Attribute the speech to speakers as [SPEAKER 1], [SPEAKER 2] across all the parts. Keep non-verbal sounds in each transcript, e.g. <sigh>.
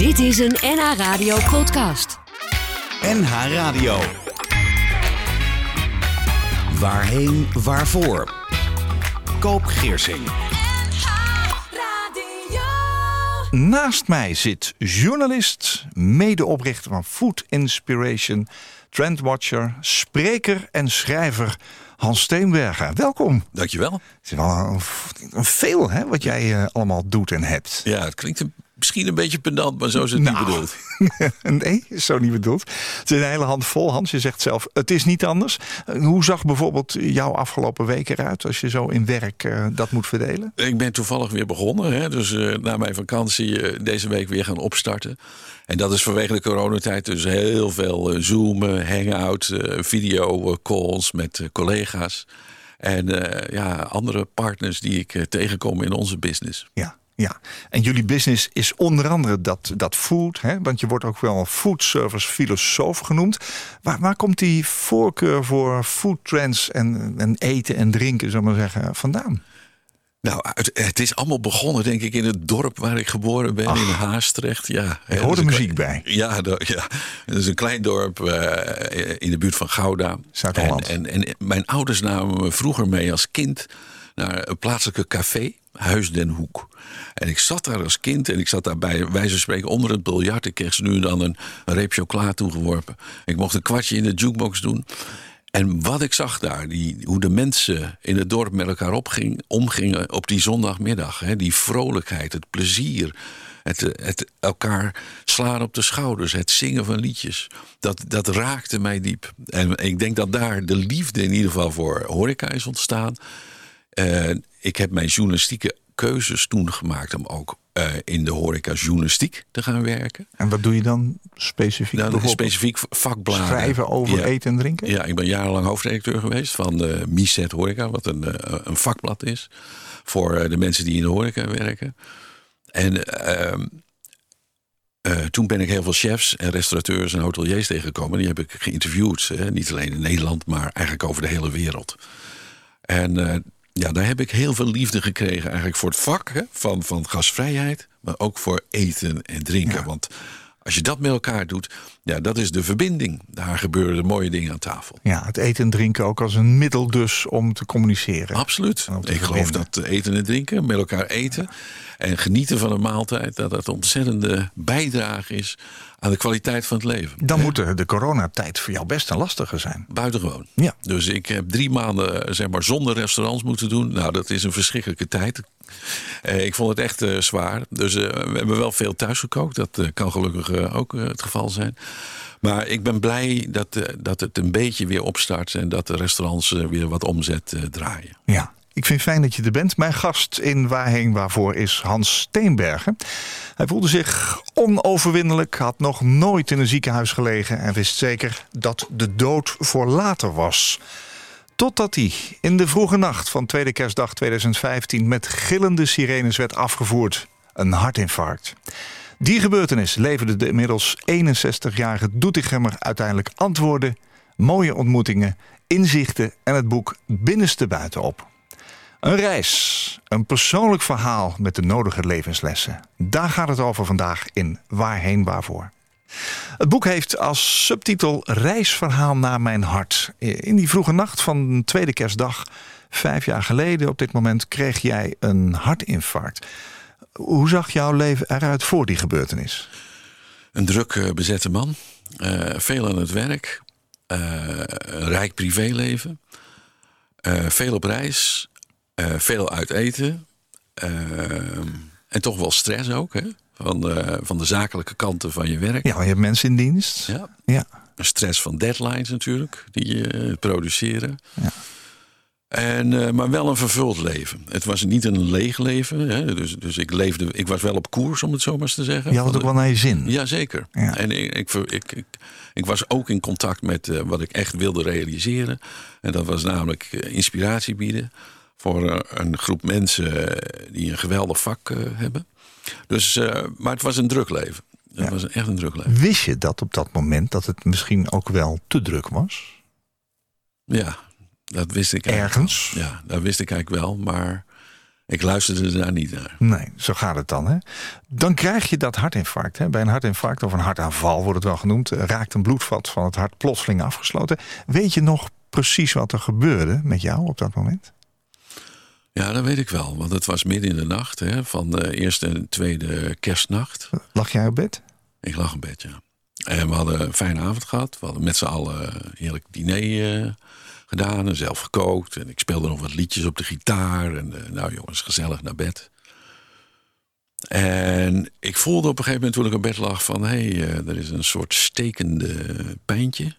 [SPEAKER 1] Dit is een NH Radio podcast.
[SPEAKER 2] NH Radio. Waarheen, waarvoor? Koop Geersing.
[SPEAKER 3] Naast mij zit journalist, medeoprichter van Food Inspiration, trendwatcher, spreker en schrijver Hans Steenbergen. Welkom.
[SPEAKER 4] Dankjewel.
[SPEAKER 3] Het is wel een, een veel hè, wat jij uh, allemaal doet en hebt.
[SPEAKER 4] Ja, het klinkt een, misschien een beetje pedant, maar zo is het
[SPEAKER 3] Nou.
[SPEAKER 4] niet bedoeld. <laughs>
[SPEAKER 3] nee, is zo niet bedoeld. Het is een hele hand vol. Hans, je zegt zelf, het is niet anders. Uh, Hoe zag bijvoorbeeld jouw afgelopen week eruit als je zo in werk uh, dat moet verdelen?
[SPEAKER 4] Ik ben toevallig weer begonnen. Hè? Dus uh, na mijn vakantie deze week weer gaan opstarten. En dat is vanwege de coronatijd dus heel veel zoomen, hangout, video calls met collega's. En ja, andere partners die ik tegenkom in onze business.
[SPEAKER 3] Ja. Ja, en jullie business is onder andere dat, dat food, hè? want je wordt ook wel food service filosoof genoemd. Waar, waar komt die voorkeur voor food trends en, en eten en drinken, zullen we maar zeggen, vandaan?
[SPEAKER 4] Nou, het, het, is allemaal begonnen, denk ik, in het dorp waar ik geboren ben, Ach, in Haastrecht. Ja,
[SPEAKER 3] er hoort muziek bij.
[SPEAKER 4] Ja, dat, ja, het is een klein dorp uh, in de buurt van Gouda.
[SPEAKER 3] Zuid-Holland.
[SPEAKER 4] En, en, en, mijn ouders namen me vroeger mee als kind naar een plaatselijke café, Huis den Hoek. En ik zat daar als kind en ik zat daar bij wijze van spreken onder het biljart. Ik kreeg ze nu dan een, een reep chocola toegeworpen. Ik mocht een kwartje in de jukebox doen. En wat ik zag daar, die, hoe de mensen in het dorp met elkaar opging, omgingen op die zondagmiddag. Hè, die vrolijkheid, het plezier, het, het elkaar slaan op de schouders, het zingen van liedjes. Dat, dat raakte mij diep. En ik denk dat daar de liefde in ieder geval voor horeca is ontstaan. Uh, ik heb mijn journalistieke keuzes toen gemaakt om ook uh, in de horeca journalistiek te gaan werken.
[SPEAKER 3] En wat doe je dan specifiek?
[SPEAKER 4] Nou, specifiek vakbladen.
[SPEAKER 3] Schrijven over
[SPEAKER 4] ja.
[SPEAKER 3] eten en drinken?
[SPEAKER 4] Ja, ik ben jarenlang hoofdredacteur geweest van uh, Miset Horeca, wat een, een vakblad is voor de mensen die in de horeca werken. En ehm, toen ben ik heel veel chefs en restaurateurs en hoteliers tegengekomen. Die heb ik geïnterviewd, hè? niet alleen in Nederland, maar eigenlijk over de hele wereld. En ja, daar heb ik heel veel liefde gekregen eigenlijk voor het vak hè, van, van gasvrijheid, maar ook voor eten en drinken. Ja. Want als je dat met elkaar doet, ja, dat is de verbinding. Daar gebeuren de mooie dingen aan tafel.
[SPEAKER 3] Ja, het eten en drinken ook als een middel dus om te communiceren.
[SPEAKER 4] Absoluut. Ik geloof dat eten en drinken, met elkaar eten en genieten van een maaltijd, dat dat een ontzettende bijdrage is aan de kwaliteit van het leven.
[SPEAKER 3] Dan moet de, de coronatijd voor jou best een lastige zijn.
[SPEAKER 4] Buitengewoon.
[SPEAKER 3] Ja.
[SPEAKER 4] Dus ik heb drie maanden zeg maar, zonder restaurants moeten doen. Nou, dat is een verschrikkelijke tijd. Uh, ik vond het echt uh, zwaar. Dus uh, we hebben wel veel thuis gekookt. Dat kan gelukkig ook het geval zijn. Maar ik ben blij dat, dat het een beetje weer opstart en dat de restaurants weer wat omzet draaien.
[SPEAKER 3] Ja, ik vind het fijn dat je er bent. Mijn gast in Waarheen Waarvoor is Hans Steenbergen. Hij voelde zich onoverwinnelijk, had nog nooit in een ziekenhuis gelegen en wist zeker dat de dood voor later was. Totdat hij in de vroege nacht van tweede kerstdag 2015 met gillende sirenes werd afgevoerd. Een hartinfarct. Die gebeurtenis leverde de inmiddels 61-jarige Doetinchemmer uiteindelijk antwoorden, mooie ontmoetingen, inzichten en het boek Binnenste Buiten op. Een reis, een persoonlijk verhaal met de nodige levenslessen. Daar gaat het over vandaag in Waarheen Waarvoor. Het boek heeft als subtitel Reisverhaal naar mijn hart. In die vroege nacht van tweede kerstdag, vijf jaar geleden op dit moment, kreeg jij een hartinfarct. Hoe zag jouw leven eruit voor die gebeurtenis?
[SPEAKER 4] Een druk uh, bezette man, uh, veel aan het werk, uh, een rijk privéleven, veel op reis, uh, veel uit eten. Uh, en toch wel stress ook, hè? Van, uh, van de zakelijke kanten van je werk.
[SPEAKER 3] Ja, je hebt mensen in dienst.
[SPEAKER 4] Ja.
[SPEAKER 3] ja.
[SPEAKER 4] Stress van deadlines natuurlijk, die je produceren.
[SPEAKER 3] Ja.
[SPEAKER 4] En, maar wel een vervuld leven. Het was niet een leeg leven. Hè? Dus, dus ik, leefde, ik was wel op koers, om het zo maar eens te zeggen.
[SPEAKER 3] Je had het ook wel naar je zin.
[SPEAKER 4] Jazeker.
[SPEAKER 3] Ja.
[SPEAKER 4] En ik, ik, ik, ik, ik was ook in contact met wat ik echt wilde realiseren. En dat was namelijk inspiratie bieden voor een groep mensen die een geweldig vak uh, hebben. Dus, maar het was een druk leven. Het ja. was echt een druk leven.
[SPEAKER 3] Wist je dat op dat moment dat het misschien ook wel te druk was?
[SPEAKER 4] Ja, dat wist ik
[SPEAKER 3] ergens.
[SPEAKER 4] Ja, dat wist ik eigenlijk wel. Maar Ik luisterde daar niet naar.
[SPEAKER 3] Nee, zo gaat het dan. Hè? Dan krijg je dat hartinfarct. Hè? Bij een hartinfarct of een hartaanval wordt het wel genoemd, eh, raakt een bloedvat van het hart plotseling afgesloten. Weet je nog precies wat er gebeurde met jou op dat moment?
[SPEAKER 4] Ja, dat weet ik wel. Want het was midden in de nacht hè, van de eerste en tweede kerstnacht.
[SPEAKER 3] Lag jij op bed?
[SPEAKER 4] Ik lag in bed, ja. En we hadden een fijne avond gehad. We hadden met z'n allen een heerlijk diner uh, gedaan en zelf gekookt. En ik speelde nog wat liedjes op de gitaar. En uh, nou jongens, gezellig naar bed. En ik voelde op een gegeven moment toen ik op bed lag van... hé, hey, uh, er is een soort stekende pijntje.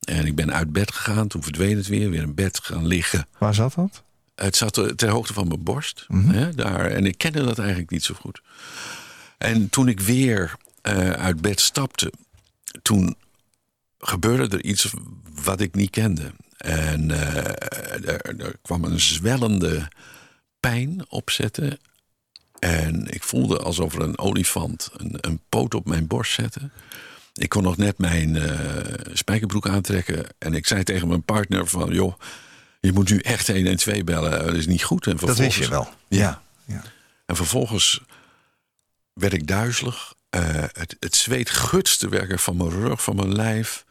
[SPEAKER 4] En ik ben uit bed gegaan, toen verdween het weer. Weer in bed gaan liggen.
[SPEAKER 3] Waar zat dat?
[SPEAKER 4] Het zat ter hoogte van mijn borst. Mm -hmm. hè, daar. En ik kende dat eigenlijk niet zo goed. En toen ik weer uh, uit bed stapte, toen gebeurde er iets wat ik niet kende. En uh, er, er, kwam een zwellende pijn opzetten. En ik voelde alsof er een olifant een, een poot op mijn borst zette. Ik kon nog net mijn uh, spijkerbroek aantrekken. En ik zei tegen mijn partner van... joh, je moet nu echt 112 bellen. Dat is niet goed. En
[SPEAKER 3] dat wist je wel. Ja.
[SPEAKER 4] ja. En vervolgens werd ik duizelig. Uh, het, het zweet gutste werken van mijn rug, van mijn lijf.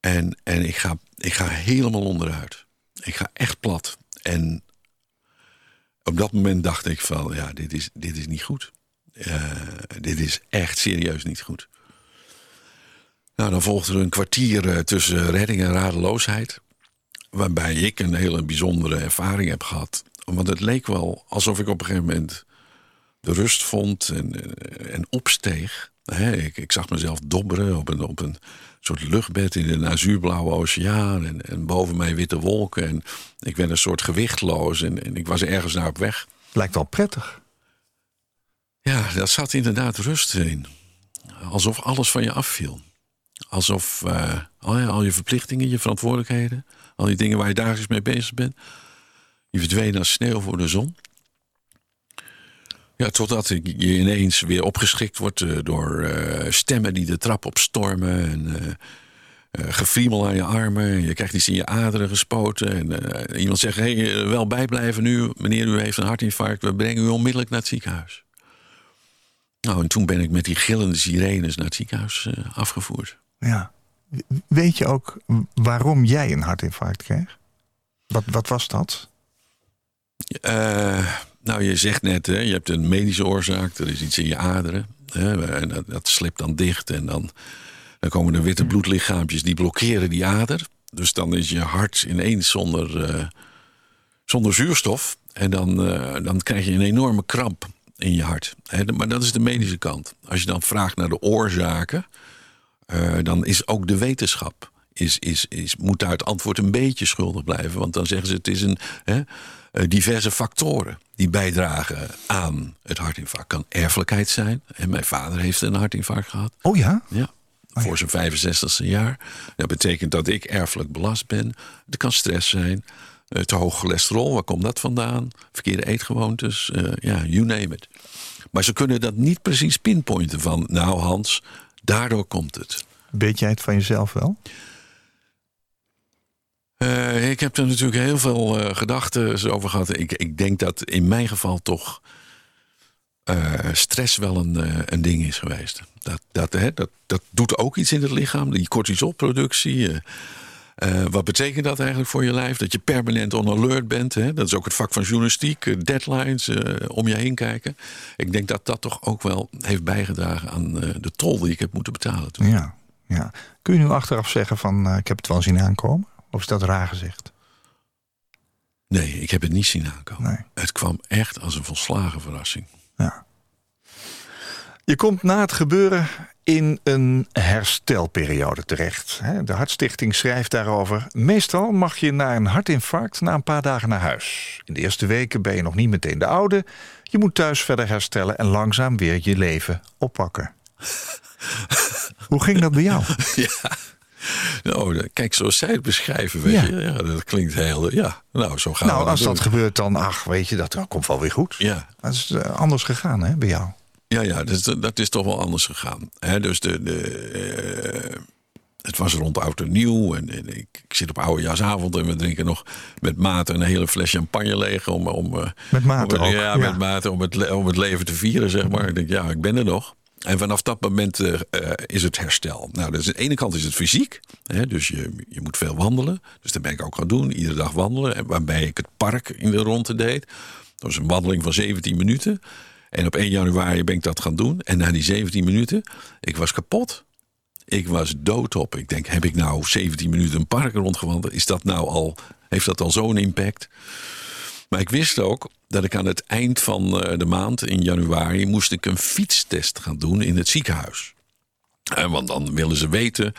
[SPEAKER 4] En, en ik, ga, ik ga helemaal onderuit. Ik ga echt plat. En op dat moment dacht ik van, ja, dit is, dit is niet goed. Uh, dit is echt serieus niet goed. Nou, dan volgde er een kwartier uh, tussen redding en radeloosheid. Waarbij ik een hele bijzondere ervaring heb gehad. Want het leek wel alsof ik op een gegeven moment de rust vond en, en opsteeg. He, ik, ik, zag mezelf dobberen op een, op een soort luchtbed in een azuurblauwe oceaan. En, en boven mij witte wolken. En ik werd een soort gewichtloos en, en ik was ergens naar op weg.
[SPEAKER 3] Lijkt wel prettig.
[SPEAKER 4] Ja, daar zat inderdaad rust in. Alsof alles van je afviel. Alsof uh, al, je, al je verplichtingen, je verantwoordelijkheden, al die dingen waar je dagelijks mee bezig bent, die verdwenen als sneeuw voor de zon. Ja, totdat je ineens weer opgeschikt wordt uh, door uh, stemmen die de trap opstormen. En uh, gefriemel aan je armen. Je krijgt iets in je aderen gespoten. En iemand zegt: hey, wel bijblijven nu, meneer, u heeft een hartinfarct. We brengen u onmiddellijk naar het ziekenhuis. Nou, en toen ben ik met die gillende sirenes naar het ziekenhuis afgevoerd.
[SPEAKER 3] Ja. Weet je ook waarom jij een hartinfarct kreeg? Wat, wat was dat?
[SPEAKER 4] Uh, nou, je zegt net, hè, je hebt een medische oorzaak, er is iets in je aderen. Hè, en dat, dat slipt dan dicht en dan, dan komen er witte bloedlichaampjes die blokkeren die ader. Dus dan is je hart ineens zonder, uh, zonder zuurstof. En dan, uh, dan krijg je een enorme kramp in je hart. Maar dat is de medische kant. Als je dan vraagt naar de oorzaken, uh, dan is ook de wetenschap. Is, is, is, moet daar het antwoord een beetje schuldig blijven. Want dan zeggen ze het is een. Hè, diverse factoren die bijdragen aan het hartinfarct. Kan erfelijkheid zijn. En mijn vader heeft een hartinfarct gehad.
[SPEAKER 3] Oh ja?
[SPEAKER 4] Ja. Oh, voor zijn 65ste jaar. Dat betekent dat ik erfelijk belast ben. Er kan stress zijn. Uh, te hoog cholesterol, waar komt dat vandaan? Verkeerde eetgewoontes, uh, ja, you name it. Maar ze kunnen dat niet precies pinpointen van... nou Hans, daardoor komt het.
[SPEAKER 3] Weet jij het van jezelf wel?
[SPEAKER 4] Uh, ik heb er natuurlijk heel veel uh, gedachten over gehad. Ik, ik, denk dat in mijn geval toch uh, stress wel een, een ding is geweest. Dat, dat, hè, dat, dat doet ook iets in het lichaam, die cortisolproductie. Wat betekent dat eigenlijk voor je lijf? Dat je permanent on alert bent. Hè? Dat is ook het vak van journalistiek, deadlines, om je heen kijken. Ik denk dat dat toch ook wel heeft bijgedragen aan de tol die ik heb moeten betalen. Toen.
[SPEAKER 3] Ja, ja. Kun je nu achteraf zeggen van ik heb het wel zien aankomen? Of is dat raar gezegd?
[SPEAKER 4] Nee, ik heb het niet zien aankomen.
[SPEAKER 3] Nee.
[SPEAKER 4] Het kwam echt als een volslagen verrassing.
[SPEAKER 3] Ja. Je komt na het gebeuren in een herstelperiode terecht. De Hartstichting schrijft daarover. Meestal mag je na een hartinfarct na een paar dagen naar huis. In de eerste weken ben je nog niet meteen de oude. Je moet thuis verder herstellen en langzaam weer je leven oppakken. <laughs> Hoe ging dat bij jou?
[SPEAKER 4] Ja. Nou, kijk, zoals zij het beschrijven, weet
[SPEAKER 3] Ja.
[SPEAKER 4] je, ja, dat klinkt heel. Ja, nou, zo gaan
[SPEAKER 3] Nou, als dat
[SPEAKER 4] doen.
[SPEAKER 3] gebeurt, dan ach, weet je, dat komt wel weer goed.
[SPEAKER 4] Ja,
[SPEAKER 3] Dat is eh, anders gegaan, hè, bij jou.
[SPEAKER 4] Ja, ja dus dat, dat is toch wel anders gegaan. Hè? Dus de, de, eh, Het was rond oud en nieuw. En, en ik, ik zit op oudejaarsavond en we drinken nog met mate een hele fles champagne leeg. Om, om, eh,
[SPEAKER 3] Met mate
[SPEAKER 4] om,
[SPEAKER 3] ook,
[SPEAKER 4] Ja,
[SPEAKER 3] ja.
[SPEAKER 4] met mate om het, om het leven te vieren, zeg maar. Ik denk, ja, ik ben er nog. En vanaf dat moment eh, eh, is het herstel. Nou, dus aan de ene kant is het fysiek. Hè, dus je, je moet veel wandelen. Dus dat ben ik ook gaan doen. Iedere dag wandelen. En waarbij ik het park in de ronde deed. Dat was een wandeling van 17 minuten. En op 1 januari ben ik dat gaan doen. En na die 17 minuten, ik was kapot. Ik was doodop. Ik denk, heb ik nou 17 minuten een park rondgewandeld? Is dat nou al, heeft dat al zo'n impact? Maar ik wist ook dat ik aan het eind van eh, de maand, in januari, moest ik een fietstest gaan doen in het ziekenhuis. Eh, want dan willen ze weten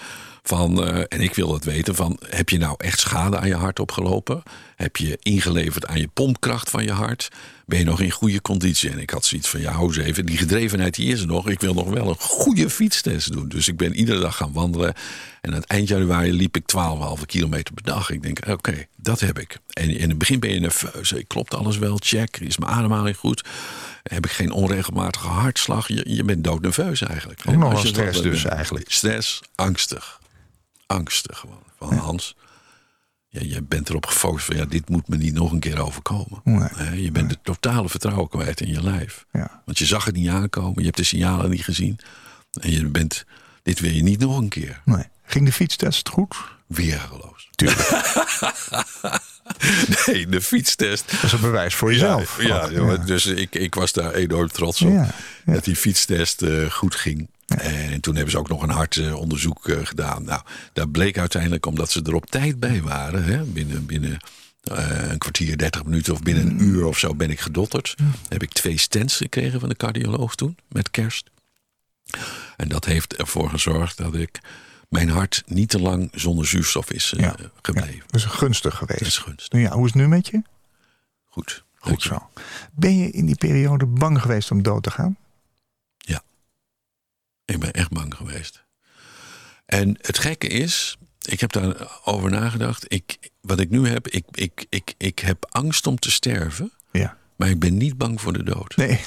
[SPEAKER 4] van, eh, en ik wil het weten, van heb je nou echt schade aan je hart opgelopen? Heb je ingeleverd aan je pompkracht van je hart? Ben je nog in goede conditie? En ik had zoiets van, ja, hou eens even, die gedrevenheid die is er nog. Ik wil nog wel een goede fietstest doen. Dus ik ben iedere dag gaan wandelen. En aan het eind januari liep ik 12,5 kilometer per dag. Ik denk, oké, dat heb ik. En in het begin ben je nerveus. Klopt alles wel? Check. Is mijn ademhaling goed? Heb ik geen onregelmatige hartslag? Je, je bent doodnerveus eigenlijk.
[SPEAKER 3] Ook nog
[SPEAKER 4] Als
[SPEAKER 3] wel
[SPEAKER 4] je
[SPEAKER 3] stress dus eigenlijk.
[SPEAKER 4] Stress, angstig. Angstig gewoon. Van Hans, ja, je bent erop gefocust van ja, dit moet me niet nog een keer overkomen.
[SPEAKER 3] Nee.
[SPEAKER 4] Je bent het totale vertrouwen kwijt in je lijf.
[SPEAKER 3] Ja.
[SPEAKER 4] Want je zag het niet aankomen, je hebt de signalen niet gezien. En je bent, dit wil je niet nog een keer.
[SPEAKER 3] Nee. Ging de fietstest goed?
[SPEAKER 4] Weergeloos.
[SPEAKER 3] Tuurlijk. <laughs>
[SPEAKER 4] Nee, de fietstest.
[SPEAKER 3] Dat is een bewijs voor jezelf.
[SPEAKER 4] Ja, ja,
[SPEAKER 3] Ja.
[SPEAKER 4] dus ik, ik was daar enorm trots op.
[SPEAKER 3] Ja, ja.
[SPEAKER 4] Dat die fietstest eh, goed ging. En toen hebben ze ook nog een hartonderzoek eh, gedaan. Nou, daar bleek uiteindelijk, omdat ze er op tijd bij waren, hè, binnen, binnen eh, een kwartier, dertig minuten of binnen
[SPEAKER 3] Mm.
[SPEAKER 4] een uur of zo ben ik gedotterd. Heb ik twee stents gekregen van de cardioloog toen, met kerst. En dat heeft ervoor gezorgd dat ik mijn hart niet te lang zonder zuurstof is eh,
[SPEAKER 3] Ja.
[SPEAKER 4] gebleven.
[SPEAKER 3] Dat is gunstig geweest.
[SPEAKER 4] Dat is gunstig.
[SPEAKER 3] Nou ja, hoe is het nu met je?
[SPEAKER 4] Goed.
[SPEAKER 3] Goed zo. Ben je in die periode bang geweest om dood te gaan?
[SPEAKER 4] Ik ben echt bang geweest. En het gekke is, ik heb daarover nagedacht. Ik, wat ik nu heb, ik, ik, ik, ik heb angst om te sterven.
[SPEAKER 3] Ja.
[SPEAKER 4] Maar ik ben niet bang voor de dood.
[SPEAKER 3] Nee.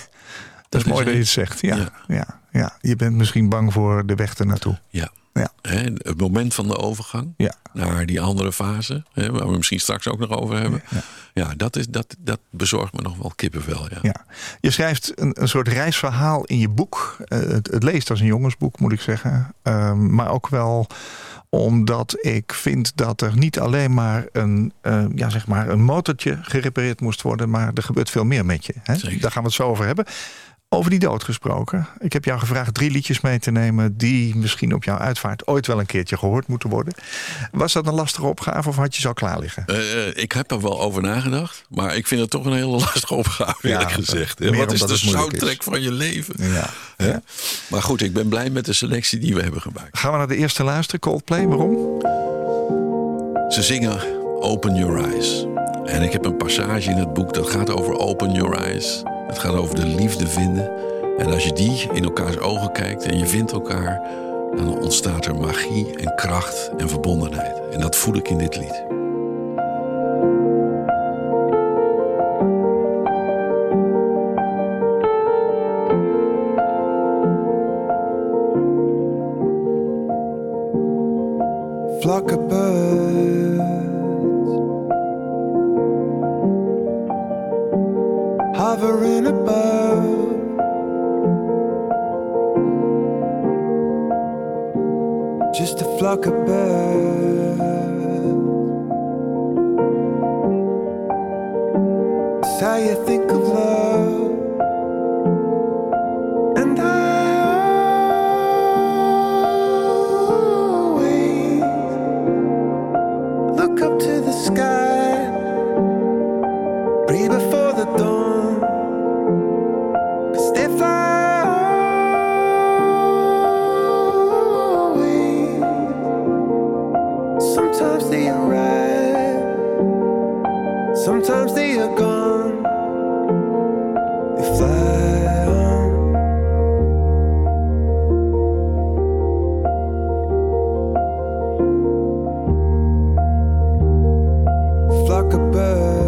[SPEAKER 3] Dat, is
[SPEAKER 4] is
[SPEAKER 3] mooi dat je het zegt. Ja, ja.
[SPEAKER 4] Ja.
[SPEAKER 3] Ja, Je bent misschien bang voor de weg ernaartoe.
[SPEAKER 4] Ja.
[SPEAKER 3] Ja.
[SPEAKER 4] Hè, het moment van de overgang
[SPEAKER 3] Ja.
[SPEAKER 4] naar die andere fase, hè, waar we misschien straks ook nog over hebben. Ja, dat, is, dat, dat bezorgt me nog wel kippenvel. Ja.
[SPEAKER 3] Ja. Je schrijft een, een soort reisverhaal in je boek. Eh, het, het leest als een jongensboek, moet ik zeggen. Ehm, maar ook wel omdat ik vind dat er niet alleen maar een, eh, ja, zeg maar een motortje gerepareerd moest worden, maar er gebeurt veel meer met je. Hè? Daar gaan we het zo over hebben. Over die dood gesproken. Ik heb jou gevraagd drie liedjes mee te nemen die misschien op jouw uitvaart ooit wel een keertje gehoord moeten worden. Was dat een lastige opgave of had je ze al klaar liggen?
[SPEAKER 4] Eh, eh, ik heb er wel over nagedacht, maar ik vind het toch een hele <laughs> lastige opgave,
[SPEAKER 3] Ja,
[SPEAKER 4] eerlijk gezegd.
[SPEAKER 3] meer
[SPEAKER 4] Wat is de
[SPEAKER 3] is.
[SPEAKER 4] soundtrack van je leven?
[SPEAKER 3] Ja.
[SPEAKER 4] Hè? Maar goed, ik ben blij met de selectie die we hebben gemaakt.
[SPEAKER 3] Gaan we naar de eerste luisteren, Coldplay. Waarom?
[SPEAKER 4] Ze zingen Open Your Eyes. En ik heb een passage in het boek dat gaat over Open Your Eyes. Het gaat over de liefde vinden. En als je die in elkaars ogen kijkt en je vindt elkaar, dan ontstaat er magie en kracht en verbondenheid. En dat voel ik in dit lied.
[SPEAKER 5] flock a
[SPEAKER 3] bird.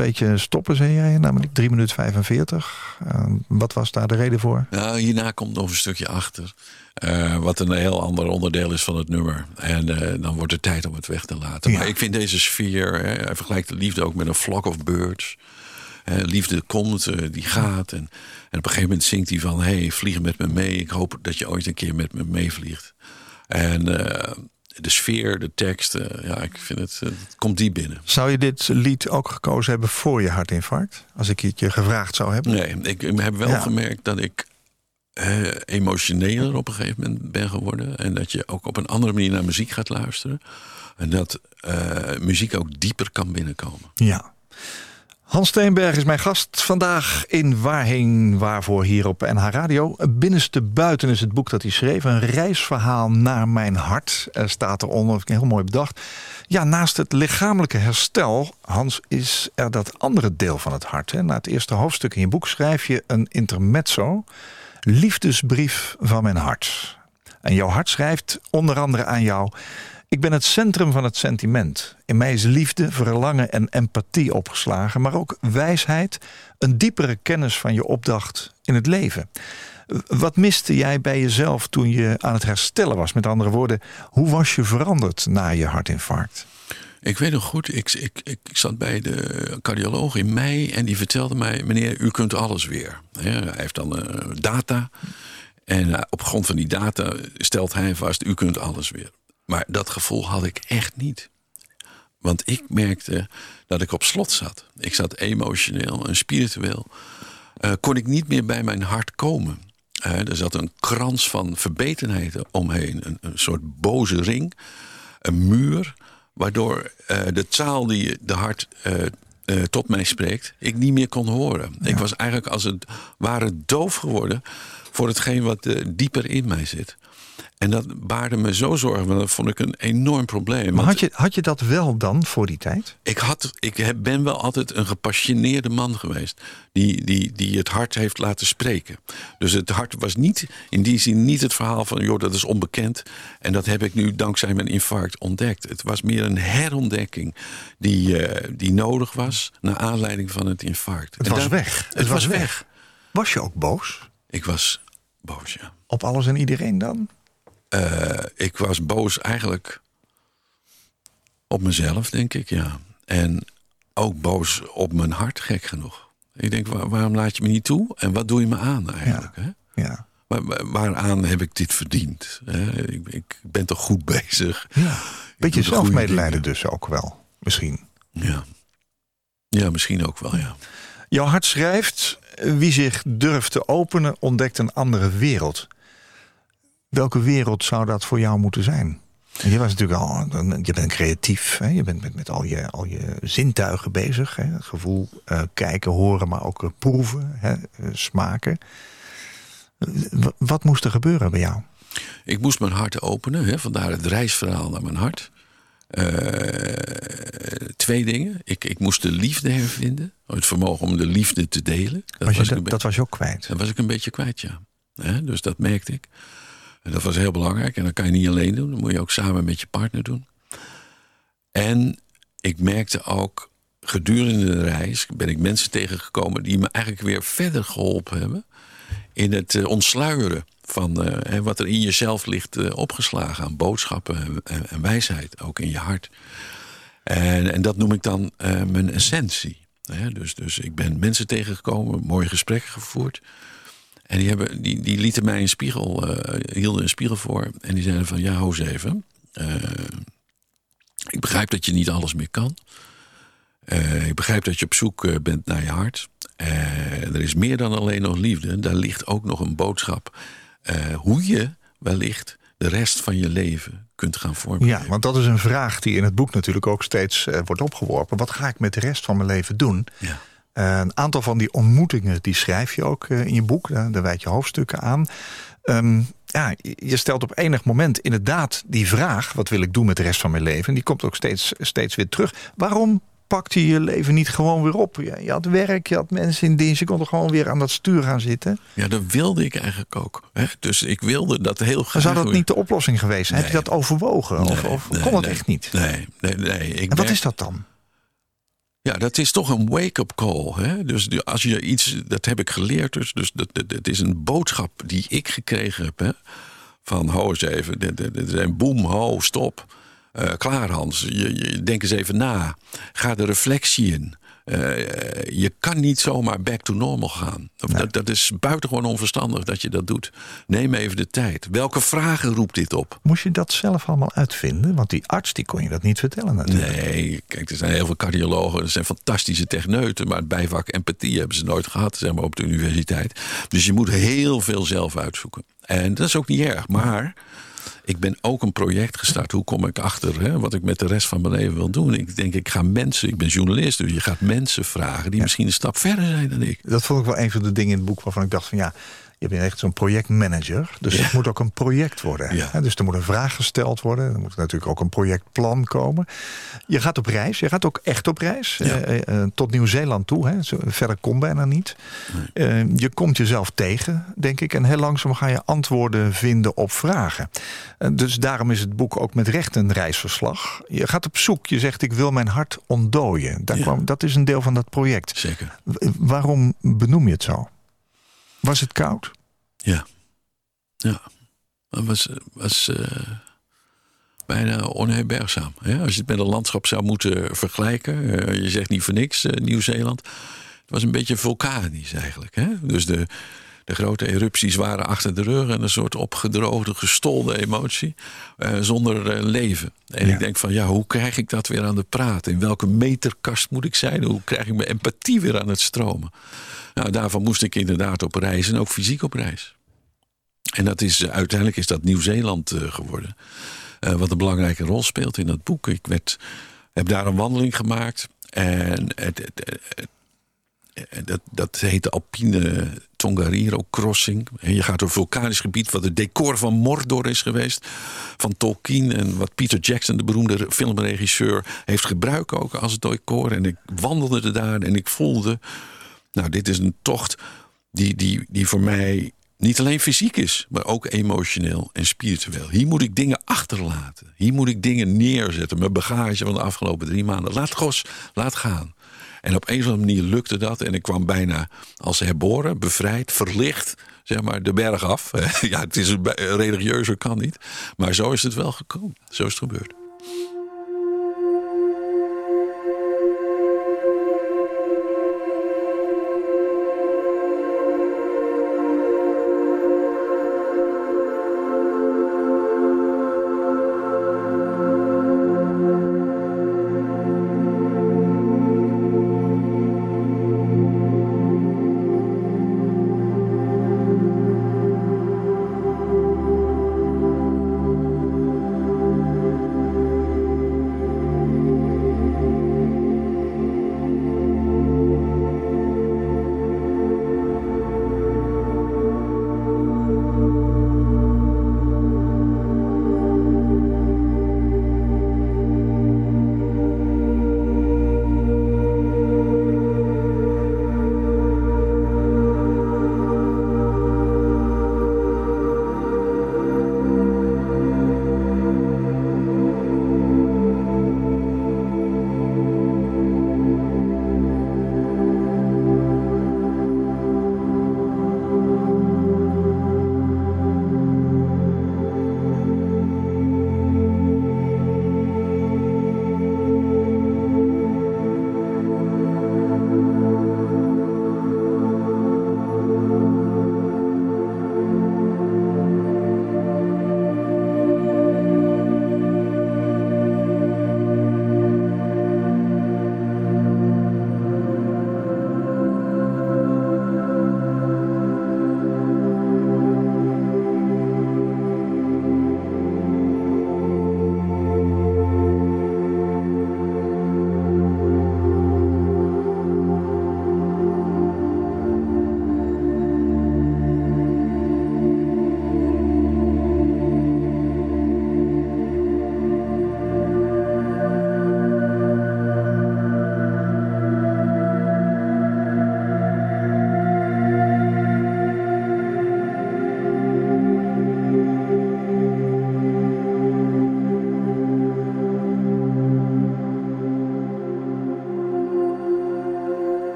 [SPEAKER 3] Beetje stoppen, zei jij. Namelijk 3 minuten 45. Uh, wat was daar de reden voor?
[SPEAKER 4] Nou, hierna komt nog een stukje achter. Uh, wat een heel ander onderdeel is van het nummer. En uh, dan wordt het tijd om het weg te laten.
[SPEAKER 3] Ja.
[SPEAKER 4] Maar ik vind deze sfeer... Hè, hij vergelijkt de liefde ook met een flock of birds. Hè, liefde komt, die gaat. En, en op een gegeven moment zingt hij van... hey, vlieg met me mee. Ik hoop dat je ooit een keer met me meevliegt. En de sfeer, de tekst, ja, ik vind het, het komt die binnen.
[SPEAKER 3] Zou je dit lied ook gekozen hebben voor je hartinfarct? Als ik het je gevraagd zou hebben?
[SPEAKER 4] Nee, ik heb wel ja. gemerkt dat ik uh, emotioneler op een gegeven moment ben geworden. En dat je ook op een andere manier naar muziek gaat luisteren. En dat uh, muziek ook dieper kan binnenkomen.
[SPEAKER 3] Ja. Hans Steenberg is mijn gast vandaag in Waarheen Waarvoor hier op NH Radio. Binnenste buiten is het boek dat hij schreef. Een reisverhaal naar mijn hart er staat eronder. Heel mooi bedacht. Ja, naast het lichamelijke herstel, Hans, is er dat andere deel van het hart. Na het eerste hoofdstuk in je boek schrijf je een intermezzo. Liefdesbrief van mijn hart. En jouw hart schrijft onder andere aan jou... Ik ben het centrum van het sentiment. In mij is liefde, verlangen en empathie opgeslagen, maar ook wijsheid, een diepere kennis van je opdracht in het leven. Wat miste jij bij jezelf toen je aan het herstellen was? Met andere woorden, hoe was je veranderd na je hartinfarct?
[SPEAKER 4] Ik weet nog goed, ik, ik, ik zat bij de cardioloog in mei en die vertelde mij: meneer, u kunt alles weer. Hij heeft dan uh, data. En op grond van die data stelt hij vast: u kunt alles weer. Maar dat gevoel had ik echt niet. Want ik merkte dat ik op slot zat. Ik zat emotioneel en spiritueel. Uh, kon ik niet meer bij mijn hart komen. Uh, er zat een krans van verbetenheid omheen. Een, een soort boze ring. Een muur. Waardoor uh, de taal die de hart tot mij spreekt, ik niet meer kon horen. Ja. Ik was eigenlijk als het ware doof geworden voor hetgeen wat dieper in mij zit. En dat baarde me zo zorgen, want dat vond ik een enorm probleem.
[SPEAKER 3] Maar had je, had je dat wel dan voor die tijd?
[SPEAKER 4] Ik, had, ik ben wel altijd een gepassioneerde man geweest. Die, die, die het hart heeft laten spreken. Dus het hart was niet in die zin niet het verhaal van... joh, dat is onbekend. En dat heb ik nu dankzij mijn infarct ontdekt. Het was meer een herontdekking die, uh, die nodig was... naar aanleiding van het infarct.
[SPEAKER 3] Het en was weg.
[SPEAKER 4] Het, het was weg. weg.
[SPEAKER 3] Was je ook boos?
[SPEAKER 4] Ik was boos, ja.
[SPEAKER 3] Op alles en iedereen dan?
[SPEAKER 4] Uh, ik was boos eigenlijk op mezelf, denk ik, ja. En ook boos op mijn hart, gek genoeg. Ik denk, waar, waarom laat je me niet toe? En wat doe je me aan eigenlijk?
[SPEAKER 3] Ja.
[SPEAKER 4] Hè?
[SPEAKER 3] ja.
[SPEAKER 4] Maar, waaraan heb ik dit verdiend? Hè? Ik, ik, ben toch goed bezig?
[SPEAKER 3] Ja. Beetje zelfmedelijden dus ook wel, misschien.
[SPEAKER 4] Ja. ja, misschien ook wel, ja.
[SPEAKER 3] Jouw hart schrijft, wie zich durft te openen, ontdekt een andere wereld. Welke wereld zou dat voor jou moeten zijn? Je was natuurlijk al, je bent creatief, hè? je bent met, met al, je, al je zintuigen bezig. Hè? Gevoel, uh, kijken, horen, maar ook uh, proeven, hè? Uh, smaken. wat moest er gebeuren bij jou?
[SPEAKER 4] Ik moest mijn hart openen, hè? vandaar het reisverhaal naar mijn hart. twee dingen. Ik, ik moest de liefde hervinden, het vermogen om de liefde te delen.
[SPEAKER 3] Dat was, je, was, dat, dat was je ook kwijt?
[SPEAKER 4] Dat was ik een beetje kwijt, ja. Hè? Dus dat merkte ik. En dat was heel belangrijk. En dat kan je niet alleen doen. Dat moet je ook samen met je partner doen. En ik merkte ook gedurende de reis ben ik mensen tegengekomen die me eigenlijk weer verder geholpen hebben in het uh, ontsluieren van uh, wat er in jezelf ligt uh, opgeslagen aan boodschappen en, en, wijsheid, ook in je hart. En, en dat noem ik dan mijn essentie. Dus, dus ik ben mensen tegengekomen, mooie gesprekken gevoerd. En die, hebben, die, die lieten mij een spiegel, uh, hielden een spiegel voor. En die zeiden van, ja, hoes even. Uh, ik begrijp dat je niet alles meer kan. Uh, ik begrijp dat je op zoek bent naar je hart. er is meer dan alleen nog liefde. Daar ligt ook nog een boodschap. hoe je wellicht de rest van je leven kunt gaan vormen.
[SPEAKER 3] Ja, want dat is een vraag die in het boek natuurlijk ook steeds wordt opgeworpen. Wat ga ik met de rest van mijn leven doen?
[SPEAKER 4] Ja.
[SPEAKER 3] Uh, een aantal van die ontmoetingen die schrijf je ook uh, in je boek. Uh, daar wijd je hoofdstukken aan. Um, ja, je stelt op enig moment inderdaad die vraag... wat wil ik doen met de rest van mijn leven? En die komt ook steeds, steeds weer terug. Waarom pakte je je leven niet gewoon weer op? Je, je had werk, je had mensen in dienst. Je kon er gewoon weer aan dat stuur gaan zitten.
[SPEAKER 4] Ja, dat wilde ik eigenlijk ook. Hè? Dus ik wilde dat heel graag.
[SPEAKER 3] Zou dat
[SPEAKER 4] weer-
[SPEAKER 3] niet de oplossing geweest zijn? Heb je dat overwogen? of
[SPEAKER 4] Nee,
[SPEAKER 3] of
[SPEAKER 4] nee,
[SPEAKER 3] kon het echt niet?
[SPEAKER 4] Nee, nee, nee. Ik
[SPEAKER 3] En wat
[SPEAKER 4] merk-
[SPEAKER 3] is dat dan?
[SPEAKER 4] Ja, dat is toch een wake-up call. Hè? Dus als je iets, dat heb ik geleerd. Dus, dus dat, dat, is een boodschap die ik gekregen heb. Hè? Van, ho eens even, een boem, ho, stop. Eh, klaar Hans, je, je, denk eens even na. Ga de reflectie in. Eh, je kan niet zomaar back to normal gaan. Dat, dat is buitengewoon onverstandig dat je dat doet. Neem even de tijd. Welke vragen roept dit op?
[SPEAKER 3] Moest je dat zelf allemaal uitvinden? Want die arts die kon je dat niet vertellen natuurlijk.
[SPEAKER 4] Nee, kijk, er zijn heel veel cardiologen, er zijn fantastische techneuten, maar het bijvak empathie hebben ze nooit gehad, zeg maar, op de universiteit. Dus je moet heel veel zelf uitzoeken. En dat is ook niet erg, maar ik ben ook een project gestart. Hoe kom ik achter hè, wat ik met de rest van mijn leven wil doen? Ik denk, ik ga mensen, ik ben journalist, dus je gaat mensen vragen die misschien een stap verder zijn dan ik.
[SPEAKER 3] Dat vond ik wel een van de dingen in het boek waarvan ik dacht van ja, je bent echt zo'n projectmanager. Dus
[SPEAKER 4] Ja.
[SPEAKER 3] het moet ook een project worden.
[SPEAKER 4] Ja.
[SPEAKER 3] Dus er moet een vraag gesteld worden. Er moet natuurlijk ook een projectplan komen. Je gaat op reis. Je gaat ook echt op reis.
[SPEAKER 4] Ja.
[SPEAKER 3] eh, eh, eh, tot Nieuw-Zeeland toe. Hè. Verder kon bijna niet. Je komt jezelf tegen, denk ik. En heel langzaam ga je antwoorden vinden op vragen. Dus daarom is het boek ook met recht een reisverslag. Je gaat op zoek. Je zegt ik wil mijn hart ontdooien. Daar kwam, dat is een deel van dat project.
[SPEAKER 4] Zeker.
[SPEAKER 3] W- Waarom benoem je het zo? Was het koud?
[SPEAKER 4] Ja. Ja. Dat was, was eh, bijna onherbergzaam. Hè? Als je het met een landschap zou moeten vergelijken. eh, je zegt niet voor niks, eh, Nieuw-Zeeland. Het was een beetje vulkanisch eigenlijk. Hè? Dus de, de grote erupties waren achter de rug. En een soort opgedroogde, gestolde emotie. zonder leven. En
[SPEAKER 3] Ja.
[SPEAKER 4] ik denk van, ja, hoe krijg ik dat weer aan de praat? In welke meterkast moet ik zijn? Hoe krijg ik mijn empathie weer aan het stromen? Nou, daarvan moest ik inderdaad op reis. En ook fysiek op reis. En dat is, eh, uiteindelijk is dat Nieuw-Zeeland eh, geworden. Eh, wat een belangrijke rol speelt in dat boek. Ik werd, heb daar een wandeling gemaakt. En het, het- dat, dat heet de Alpine Tongariro Crossing. En je gaat door vulkanisch gebied wat het decor van Mordor is geweest. Van Tolkien en wat Peter Jackson, de beroemde filmregisseur, heeft gebruikt ook als decor. En ik wandelde daar en ik voelde... Nou, dit is een tocht die, die, die voor mij niet alleen fysiek is, maar ook emotioneel en spiritueel. Hier moet ik dingen achterlaten. Hier moet ik dingen neerzetten. Mijn bagage van de afgelopen drie maanden. Laat gos, laat gaan. En op een of andere manier lukte dat. En ik kwam bijna als herboren, bevrijd, verlicht, zeg maar, de berg af. <laughs> Ja, het is religieuzer, kan niet. Maar zo is het wel gekomen. Zo is het gebeurd.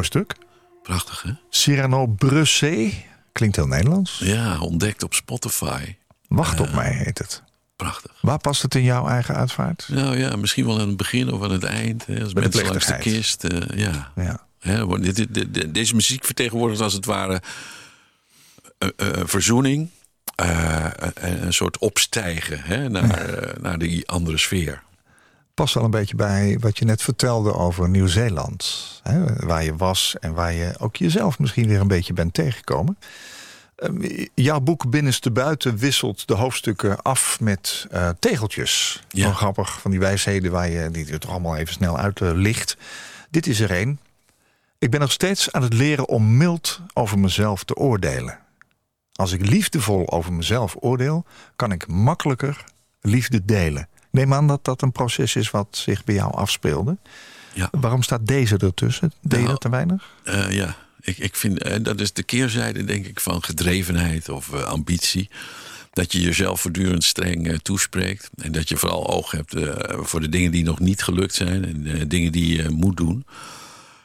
[SPEAKER 3] Mooi stuk.
[SPEAKER 4] Prachtig, hè?
[SPEAKER 3] Cyrano Brussé. Klinkt heel Nederlands.
[SPEAKER 4] Ja, ontdekt op Spotify.
[SPEAKER 3] Wacht op mij heet het.
[SPEAKER 4] Prachtig.
[SPEAKER 3] Waar past het in jouw eigen uitvaart?
[SPEAKER 4] Nou ja, misschien wel aan het begin of aan het eind. Hè, als mensen langs de kist. eh, ja.
[SPEAKER 3] Ja.
[SPEAKER 4] Hè, dit, dit- dit- deze muziek vertegenwoordigt als het ware een verzoening. eh, een, soort opstijgen hè, naar, eh, naar die andere sfeer.
[SPEAKER 3] Past wel een beetje bij wat je net vertelde over Nieuw-Zeeland. Waar je was en waar je ook jezelf misschien weer een beetje bent tegengekomen. Ehm, Jouw boek Binnenste Buiten wisselt de hoofdstukken af met eh, tegeltjes.
[SPEAKER 4] Ja.
[SPEAKER 3] Wel grappig, van die wijsheden waar je die er toch allemaal even snel uit eh, licht. Dit is er één. Ik ben nog steeds aan het leren om mild over mezelf te oordelen. Als ik liefdevol over mezelf oordeel, kan ik makkelijker liefde delen. Neem aan dat dat een proces is wat zich bij jou afspeelde.
[SPEAKER 4] Ja.
[SPEAKER 3] Waarom staat deze ertussen? Deed
[SPEAKER 4] Nou,
[SPEAKER 3] dat te weinig?
[SPEAKER 4] Eh, ja, ik, ik vind eh, dat is de keerzijde, denk ik, van gedrevenheid of eh, ambitie. Dat je jezelf voortdurend streng toespreekt. En dat je vooral oog hebt voor de dingen die nog niet gelukt zijn. En dingen die je moet doen.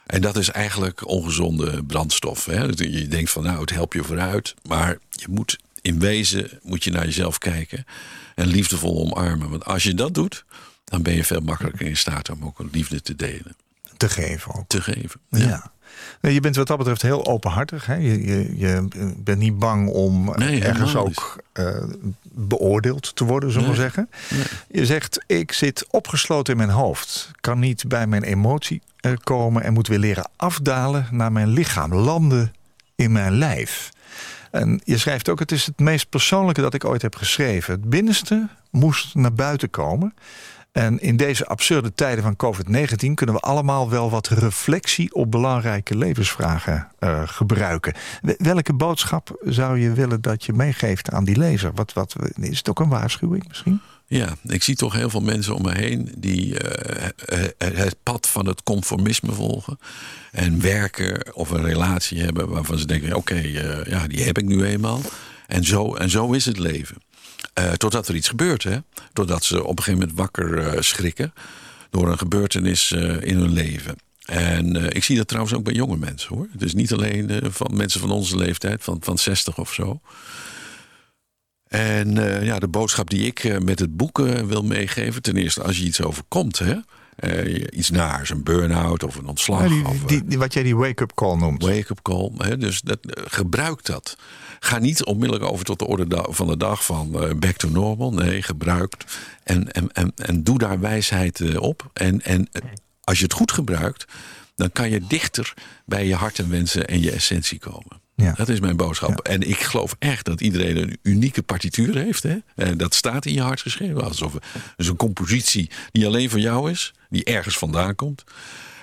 [SPEAKER 4] En dat is eigenlijk ongezonde brandstof. Hè? Je denkt van nou, het helpt je vooruit. Maar je moet in wezen moet je naar jezelf kijken. En liefdevol omarmen. Want als je dat doet, dan ben je veel makkelijker in staat om ook een liefde te delen.
[SPEAKER 3] Te geven ook.
[SPEAKER 4] Te geven.
[SPEAKER 3] Ja. Nee, je bent wat dat betreft heel openhartig. Hè? Je, je, je bent niet bang om
[SPEAKER 4] Nee,
[SPEAKER 3] ergens ook eh, beoordeeld te worden, zullen we
[SPEAKER 4] Nee.
[SPEAKER 3] zeggen. Je zegt, ik zit opgesloten in mijn hoofd. Kan niet bij mijn emotie eh, komen en moet weer leren afdalen naar mijn lichaam. Landen in mijn lijf. En je schrijft ook, het is het meest persoonlijke dat ik ooit heb geschreven. Het binnenste moest naar buiten komen. En in deze absurde tijden van COVID-19 kunnen we allemaal wel wat reflectie op belangrijke levensvragen eh, gebruiken. Wel- Welke boodschap zou je willen dat je meegeeft aan die lezer? Wat, wat, is het ook een waarschuwing misschien?
[SPEAKER 4] Ja, ik zie toch heel veel mensen om me heen die eh, het pad van het conformisme volgen. En werken of een relatie hebben waarvan ze denken: oké, eh, ja, die heb ik nu eenmaal. En zo, en zo is het leven. Eh, totdat er iets gebeurt, hè? Totdat ze op een gegeven moment wakker eh, schrikken door een gebeurtenis eh, in hun leven. En ik zie dat trouwens ook bij jonge mensen hoor. Is niet alleen van mensen van onze leeftijd, van, van 60 of zo. En ja, de boodschap die ik met het boek wil meegeven, ten eerste als je iets overkomt, hè, eh, iets naars, een burn-out of een ontslag.
[SPEAKER 3] Ja, die,
[SPEAKER 4] of, eh,
[SPEAKER 3] die, die- wat jij die wake-up call noemt.
[SPEAKER 4] Wake-up call. Hè? Dus dat, eh, gebruik dat. Ga niet onmiddellijk over tot de orde van de dag van back to normal. Nee, gebruik. En, en, en, en doe daar wijsheid op. En, en als je het goed gebruikt, dan kan je dichter bij je hart en wensen en je essentie komen.
[SPEAKER 3] Ja.
[SPEAKER 4] Dat is mijn boodschap. En ik geloof echt dat iedereen een unieke partituur heeft. Hè? En dat staat in je hart geschreven. Alsof het een compositie die alleen van jou is. Die ergens vandaan komt.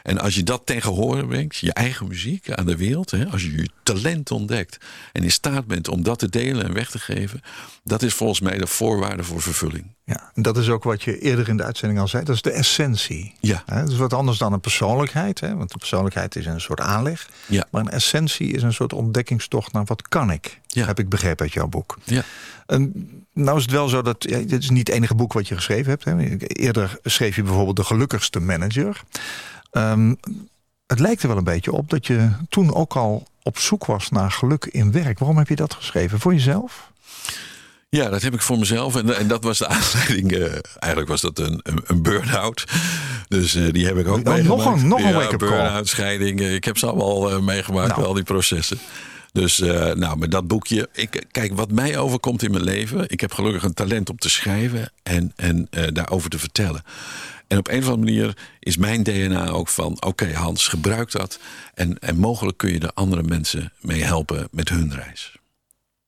[SPEAKER 4] En als je dat ten gehore brengt, je eigen muziek aan de wereld. Hè, als je je talent ontdekt en in staat bent om dat te delen en weg te geven. Dat is volgens mij de voorwaarde voor vervulling.
[SPEAKER 3] Ja, en dat is ook wat je eerder in de uitzending al zei. Dat is de essentie.
[SPEAKER 4] Ja.
[SPEAKER 3] Hè, Dat is wat anders dan een persoonlijkheid. Hè? Want de persoonlijkheid is een soort aanleg.
[SPEAKER 4] Ja.
[SPEAKER 3] Maar een essentie is een soort ontdekkingstocht naar wat kan ik.
[SPEAKER 4] Ja.
[SPEAKER 3] Heb ik begrepen uit jouw boek.
[SPEAKER 4] Ja.
[SPEAKER 3] En nou is het wel zo dat. Ja, dit is niet het enige boek wat je geschreven hebt. Hè. Eerder schreef je bijvoorbeeld De Gelukkigste Manager. Ehm, het lijkt er wel een beetje op dat je toen ook al op zoek was naar geluk in werk. Waarom heb je dat geschreven? Voor jezelf?
[SPEAKER 4] Ja, dat heb ik voor mezelf. En, en dat was de <laughs> aanleiding. eh, eigenlijk was dat een, een, een burn-out. Dus eh, die heb ik ook
[SPEAKER 3] Oh, nog een- nog een
[SPEAKER 4] ja,
[SPEAKER 3] wake-up
[SPEAKER 4] burn-out, scheiding. eh, ik heb ze allemaal meegemaakt,
[SPEAKER 3] Nou.
[SPEAKER 4] al die processen. Dus nou, met dat boekje. Ik, kijk, wat mij overkomt in mijn leven. Ik heb gelukkig een talent om te schrijven en, en daarover te vertellen. En op een of andere manier is mijn DNA ook van: oké, Hans, gebruik dat. En, en mogelijk kun je er andere mensen mee helpen met hun reis.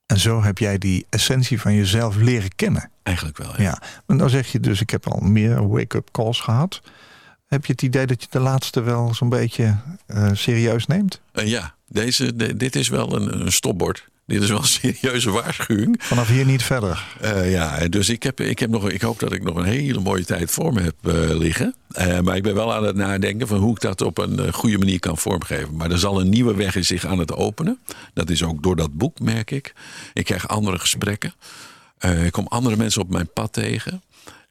[SPEAKER 3] En zo heb jij die essentie van jezelf leren kennen.
[SPEAKER 4] Eigenlijk wel. Ja.
[SPEAKER 3] Ja, maar dan zeg je dus, ik heb al meer wake-up calls gehad. Heb je het idee dat je de laatste wel zo'n beetje eh, serieus neemt?
[SPEAKER 4] Eh, ja, deze, de- dit is wel een, een stopbord. Dit is wel een serieuze waarschuwing.
[SPEAKER 3] Vanaf hier niet verder.
[SPEAKER 4] Eh, ja, dus ik, heb, ik, heb nog, ik hoop dat ik nog een hele mooie tijd voor me heb eh, liggen. Eh, maar ik ben wel aan het nadenken van hoe ik dat op een goede manier kan vormgeven. Maar er zal een nieuwe weg in zich aan het openen. Dat is ook door dat boek, merk ik. Ik krijg andere gesprekken. Ik kom andere mensen op mijn pad tegen.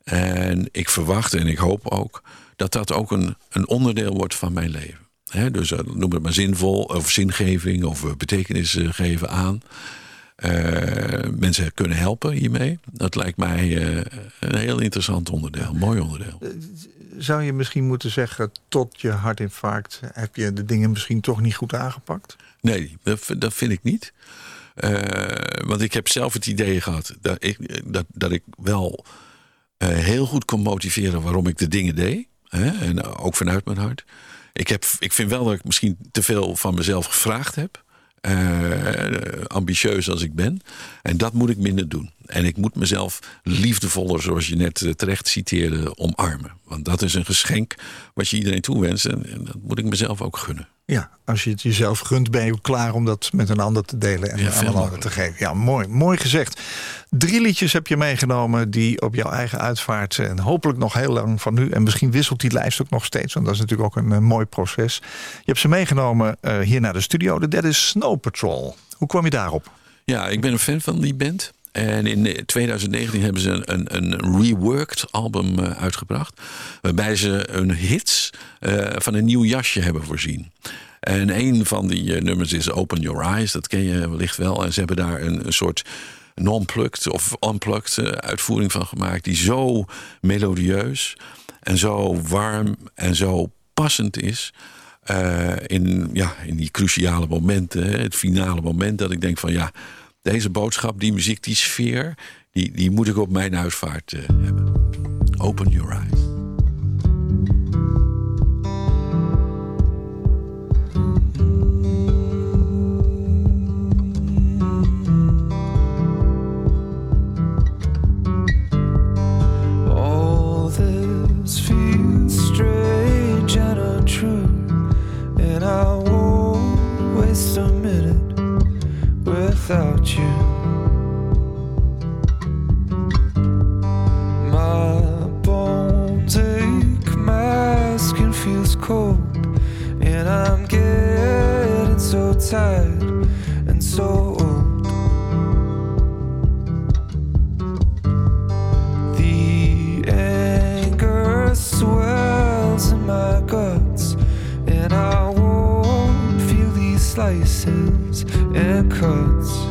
[SPEAKER 4] En ik verwacht en ik hoop ook dat dat ook een, een onderdeel wordt van mijn leven. Hè, dus eh, noem het maar zinvol, of zingeving, of eh, betekenis eh, geven aan. Mensen kunnen helpen hiermee. Dat lijkt mij een heel interessant onderdeel, een mooi onderdeel.
[SPEAKER 3] Zou je misschien moeten zeggen, tot je hartinfarct heb je de dingen misschien toch niet goed aangepakt?
[SPEAKER 4] Nee, dat, vind ik niet. Want ik heb zelf het idee gehad dat ik, dat, dat ik wel heel goed kon motiveren waarom ik de dingen deed. Hè? En ook vanuit mijn hart. Ik, heb, ik vind wel dat ik misschien te veel van mezelf gevraagd heb. Eh, ambitieus als ik ben. En dat moet ik minder doen. En ik moet mezelf liefdevoller, zoals je net eh, terecht citeerde, omarmen. Want dat is een geschenk wat je iedereen toewenst. En, en dat moet ik mezelf ook gunnen.
[SPEAKER 3] Ja, als je het jezelf gunt, ben je ook klaar om dat met een ander te delen en
[SPEAKER 4] Ja,
[SPEAKER 3] aan een ander te geven. Ja, mooi, mooi gezegd. Drie liedjes heb je meegenomen die op jouw eigen uitvaart en hopelijk nog heel lang van nu. En misschien wisselt die lijst ook nog steeds, want dat is natuurlijk ook een eh, mooi proces. Je hebt ze meegenomen eh, hier naar de studio. De derde is Snow Patrol. Hoe kwam je daarop?
[SPEAKER 4] Ja, ik ben een fan van die band. En in 2019 hebben ze een, een, een reworked album eh, uitgebracht. Waarbij ze hun hits eh, van een nieuw jasje hebben voorzien. En een van die eh, nummers is Open Your Eyes. Dat ken je wellicht wel. En ze hebben daar een, een soort non-plucked of unplugged eh, uitvoering van gemaakt. Die zo melodieus en zo warm en zo passend is. eh, in, ja, in die cruciale momenten, hè, het finale moment, dat ik denk van ja, deze boodschap, die muziek, die sfeer, die, die moet ik op mijn uitvaart eh, hebben. Open your eyes.
[SPEAKER 5] Without you. My bones ache, my skin feels cold, and I'm getting so tired and so old. The anger swells in my guts, and I won't feel these slices and cuts.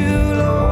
[SPEAKER 5] Me that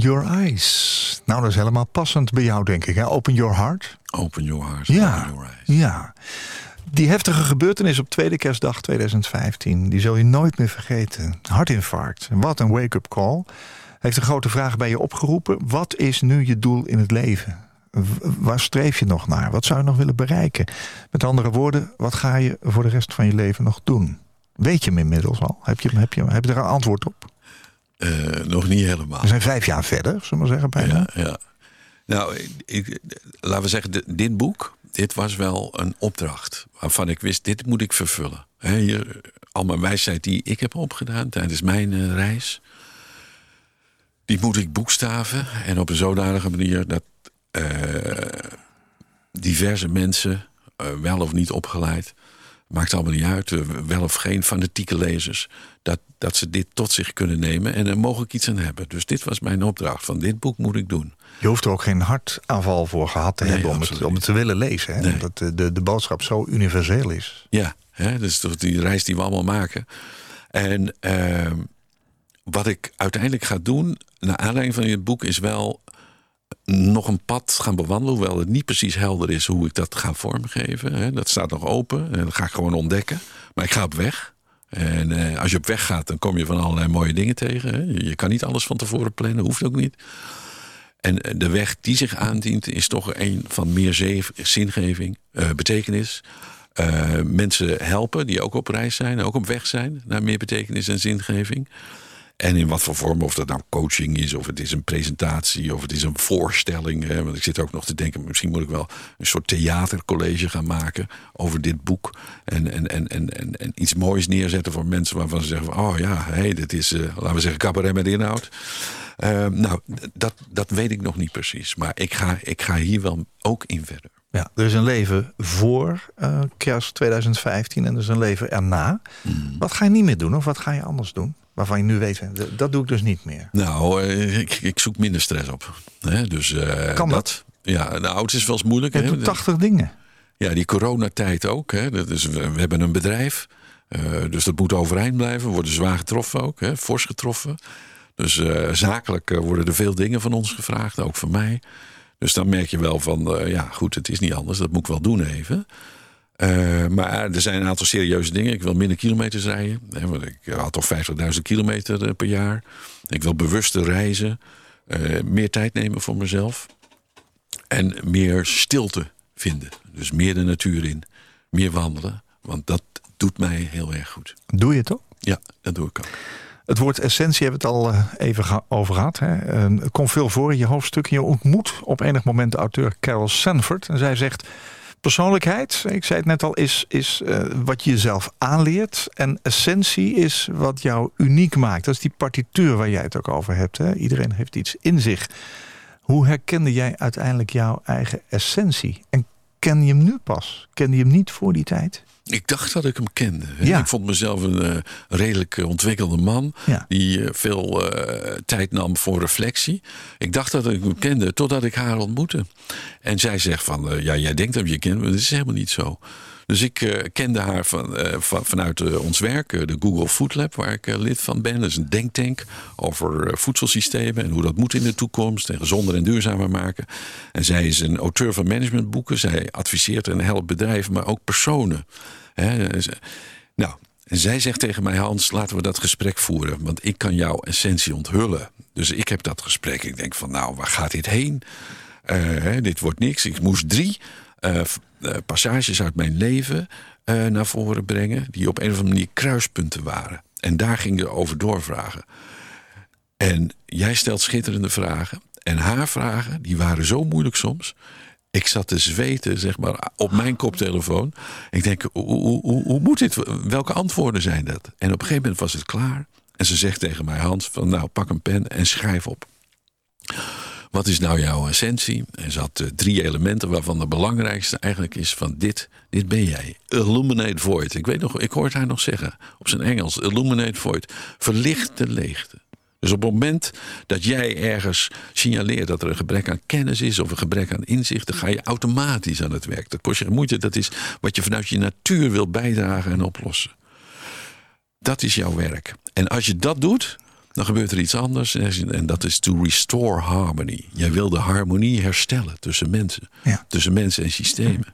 [SPEAKER 5] Your Eyes.
[SPEAKER 3] Nou, dat is helemaal passend bij jou, denk ik. Hè? Open Your Heart.
[SPEAKER 4] Open your heart,
[SPEAKER 3] Ja,
[SPEAKER 4] open your eyes.
[SPEAKER 3] ja. Die heftige gebeurtenis op tweede kerstdag 2015, die zul je nooit meer vergeten. Hartinfarct, wat een wake-up call. Heeft een grote vraag bij je opgeroepen. Wat is nu je doel in het leven? Waar streef je nog naar? Wat zou je nog willen bereiken? Met andere woorden, wat ga je voor de rest van je leven nog doen? Weet je hem inmiddels al? Heb je, heb je, heb je er een antwoord op?
[SPEAKER 4] Eh, nog niet helemaal.
[SPEAKER 3] We zijn vijf jaar verder, zullen we maar zeggen, bijna.
[SPEAKER 4] Ja, ja. Nou, ik, ik- laten we zeggen, dit boek, dit was wel een opdracht. Waarvan ik wist, dit moet ik vervullen. Hier, al mijn wijsheid die ik heb opgedaan tijdens mijn eh, reis. Die moet ik boekstaven. En op een zodanige manier dat eh, diverse mensen, wel of niet opgeleid... Maakt allemaal niet uit, wel of geen fanatieke lezers... Dat, dat ze dit tot zich kunnen nemen en er mogelijk iets aan hebben. Dus dit was mijn opdracht, van dit boek moet ik doen.
[SPEAKER 3] Je hoeft er ook geen hartaanval voor gehad te
[SPEAKER 4] Nee,
[SPEAKER 3] hebben om het, om het te willen lezen. Hè?
[SPEAKER 4] Nee.
[SPEAKER 3] Omdat de, de, de boodschap zo universeel is.
[SPEAKER 4] Ja, hè, dus die reis die we allemaal maken. En ehm, wat ik uiteindelijk ga doen, naar aanleiding van dit boek, is wel nog een pad gaan bewandelen. Hoewel het niet precies helder is hoe ik dat ga vormgeven. Hè. Dat staat nog open en dat ga ik gewoon ontdekken. Maar ik ga op weg. En eh, als je op weg gaat, dan kom je van allerlei mooie dingen tegen. Hè. Je, kan niet alles van tevoren plannen, hoeft ook niet. En eh, de weg die zich aandient is toch een van meer zingeving, eh, betekenis. Mensen helpen die ook op reis zijn, ook op weg zijn naar meer betekenis en zingeving. En in wat voor vorm, of dat nou coaching is, of het is een presentatie, of het is een voorstelling. Hè, want ik zit ook nog te denken, misschien moet ik wel een soort theatercollege gaan maken over dit boek. En, en, en, en, en, en iets moois neerzetten voor mensen waarvan ze zeggen: van, Oh ja, hey, dit is, eh, laten we zeggen, cabaret met inhoud. Eh, nou, dat, dat weet ik nog niet precies. Maar ik ga, ik ga hier wel ook in verder.
[SPEAKER 3] Ja, er is een leven voor eh, kerst 2015 en er is een leven erna.
[SPEAKER 4] Hmm.
[SPEAKER 3] Wat ga je niet meer doen of wat ga je anders doen? Waarvan je nu weet, dat doe ik dus niet meer.
[SPEAKER 4] Nou, eh, ik, ik zoek minder stress op. Hè, dus, eh,
[SPEAKER 3] Kan dat?
[SPEAKER 4] Ja, nou, het is wel eens moeilijk.
[SPEAKER 3] Je
[SPEAKER 4] hè.
[SPEAKER 3] doet 80 dingen.
[SPEAKER 4] Ja, die coronatijd ook. Hè. Dat is, we, we hebben een bedrijf. eh, dus dat moet overeind blijven. We worden zwaar getroffen ook. Hè, fors getroffen. Dus zakelijk worden er veel dingen van ons gevraagd. Ook van mij. Dus dan merk je wel van... ja, goed, het is niet anders. Dat moet ik wel doen even. Eh, maar er zijn een aantal serieuze dingen. Ik wil minder kilometers rijden. Hè, want ik had toch 50.000 kilometer eh, per jaar. Ik wil bewuster reizen. eh, meer tijd nemen voor mezelf. En meer stilte vinden. Dus meer de natuur in. Meer wandelen. Want dat doet mij heel erg goed.
[SPEAKER 3] Doe je het ook?
[SPEAKER 4] Ja, dat doe ik ook.
[SPEAKER 3] Het woord essentie hebben we het al even over gehad. Hè. Het komt veel voor in je hoofdstuk. Je ontmoet op enig moment de auteur Carol Sanford. En zij zegt... Persoonlijkheid, ik zei het net al, is, is eh, wat je jezelf aanleert. En essentie is wat jou uniek maakt. Dat is die partituur waar jij het ook over hebt. Hè? Iedereen heeft iets in zich. Hoe herkende jij uiteindelijk jouw eigen essentie? En ken je hem nu pas? Ken je hem niet voor die tijd?
[SPEAKER 4] Ik dacht dat ik hem kende.
[SPEAKER 3] Ja.
[SPEAKER 4] Ik vond mezelf een eh, redelijk eh, ontwikkelde man.
[SPEAKER 3] Ja.
[SPEAKER 4] Die eh, veel tijd nam voor reflectie. Ik dacht dat ik hem kende totdat ik haar ontmoette. En zij zegt van, ja, jij denkt dat je kent, maar dat is helemaal niet zo. Dus ik eh, kende haar van, eh, van, vanuit eh, ons werk, de Google Food Lab, waar ik lid van ben. Dat is een denktank over voedselsystemen en hoe dat moet in de toekomst. En gezonder en duurzamer maken. En zij is een auteur van managementboeken. Zij adviseert en helpt bedrijven, maar ook personen. Hè, ze- nou, en zij zegt tegen mij, Hans, laten we dat gesprek voeren. Want ik kan jouw essentie onthullen. Dus ik heb dat gesprek. Ik denk van, nou, waar gaat dit heen? Dit wordt niks. Ik moest drie eh, passages uit mijn leven eh, naar voren brengen... die op een of andere manier kruispunten waren. En daar ging je over doorvragen. En jij stelt schitterende vragen. En haar vragen, die waren zo moeilijk soms. Ik zat te zweten, zeg maar, op mijn koptelefoon. Ik denk, hoe, hoe, hoe, hoe moet dit? Welke antwoorden zijn dat? En op een gegeven moment was het klaar. En ze zegt tegen mij, Hans, van nou, pak een pen en schrijf op. Wat is nou jouw essentie? En ze had eh, drie elementen waarvan de belangrijkste eigenlijk is van dit, dit ben jij. Illuminate void. Ik weet nog, ik hoorde haar nog zeggen op zijn Engels. Illuminate void. Verlicht de leegte. Dus op het moment dat jij ergens signaleert dat er een gebrek aan kennis is of een gebrek aan inzicht, dan ga je automatisch aan het werk. Dat kost je moeite. Dat is wat je vanuit je natuur wil bijdragen en oplossen. Dat is jouw werk. En als je dat doet, dan gebeurt er iets anders. En dat is to restore harmony. Jij wil de harmonie herstellen tussen mensen.
[SPEAKER 3] Ja.
[SPEAKER 4] Tussen mensen en systemen.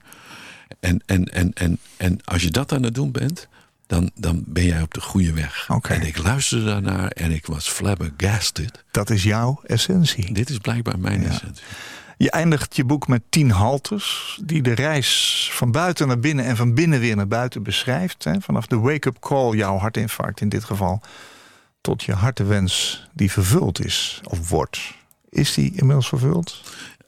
[SPEAKER 4] En, en, en, en, en als je dat aan het doen bent, dan, dan ben jij op de goede weg. En ik luisterde daarnaar en ik was flabbergasted.
[SPEAKER 3] Dat is jouw essentie.
[SPEAKER 4] Dit is blijkbaar mijn
[SPEAKER 3] Ja.
[SPEAKER 4] essentie.
[SPEAKER 3] Je eindigt je boek met tien haltes die de reis van buiten naar binnen en van binnen weer naar buiten beschrijft. Hè? Vanaf de wake-up call, jouw hartinfarct in dit geval, tot je hartewens die vervuld is of wordt. Is die inmiddels vervuld?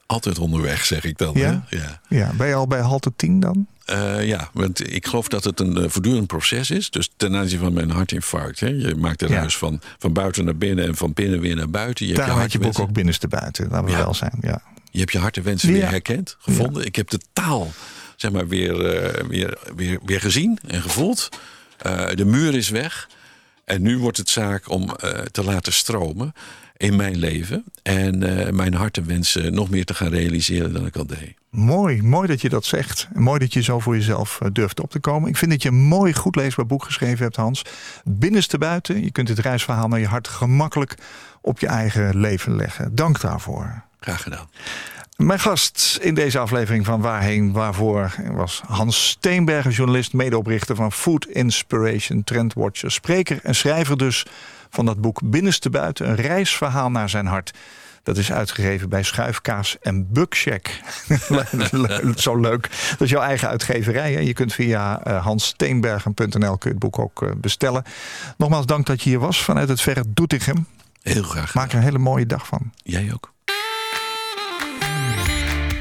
[SPEAKER 4] Altijd onderweg, zeg ik dan.
[SPEAKER 3] Ja?
[SPEAKER 4] Hè? Ja.
[SPEAKER 3] Ja, ben je al bij halte 10 dan?
[SPEAKER 4] Eh, ja, want ik geloof dat het een eh, voortdurend proces is. Dus ten aanzien van mijn hartinfarct. Hè? Je maakt
[SPEAKER 3] Ja.
[SPEAKER 4] reis van, van buiten naar binnen en van binnen weer naar buiten. Je
[SPEAKER 3] Daar
[SPEAKER 4] hebt je
[SPEAKER 3] had je boek ook binnenste buiten, laten we
[SPEAKER 4] Ja.
[SPEAKER 3] wel zijn. Ja.
[SPEAKER 4] Je hebt je hartenwensen weer herkend, gevonden. Ik heb de taal zeg maar, weer, eh, weer, weer, weer gezien en gevoeld. De muur is weg. En nu wordt het zaak om eh, te laten stromen in mijn leven. En eh, mijn hartenwensen nog meer te gaan realiseren dan ik al deed.
[SPEAKER 3] Mooi, mooi dat je dat zegt. En Mooi dat je zo voor jezelf eh, durft op te komen. Ik vind dat je een mooi, goed leesbaar boek geschreven hebt, Hans. Binnenste buiten. Je kunt het reisverhaal naar je hart gemakkelijk op je eigen leven leggen. Dank daarvoor.
[SPEAKER 4] Graag gedaan.
[SPEAKER 3] Mijn gast in deze aflevering van Waarheen Waarvoor was Hans Steenbergen, journalist, medeoprichter van Food Inspiration Trendwatcher, spreker en schrijver dus van dat boek Binnenste Buiten, een reisverhaal naar zijn hart. Dat is uitgegeven bij Schuifkaas en Buckcheck. <laughs> Zo leuk. Dat is jouw eigen uitgeverij. Hè? Je kunt via eh, hanssteenbergen.nl kun je het boek ook eh, bestellen. Nogmaals dank dat je hier was vanuit het verre Doetinchem.
[SPEAKER 4] Heel graag.
[SPEAKER 3] Maak er een hele mooie dag van.
[SPEAKER 4] Jij ook.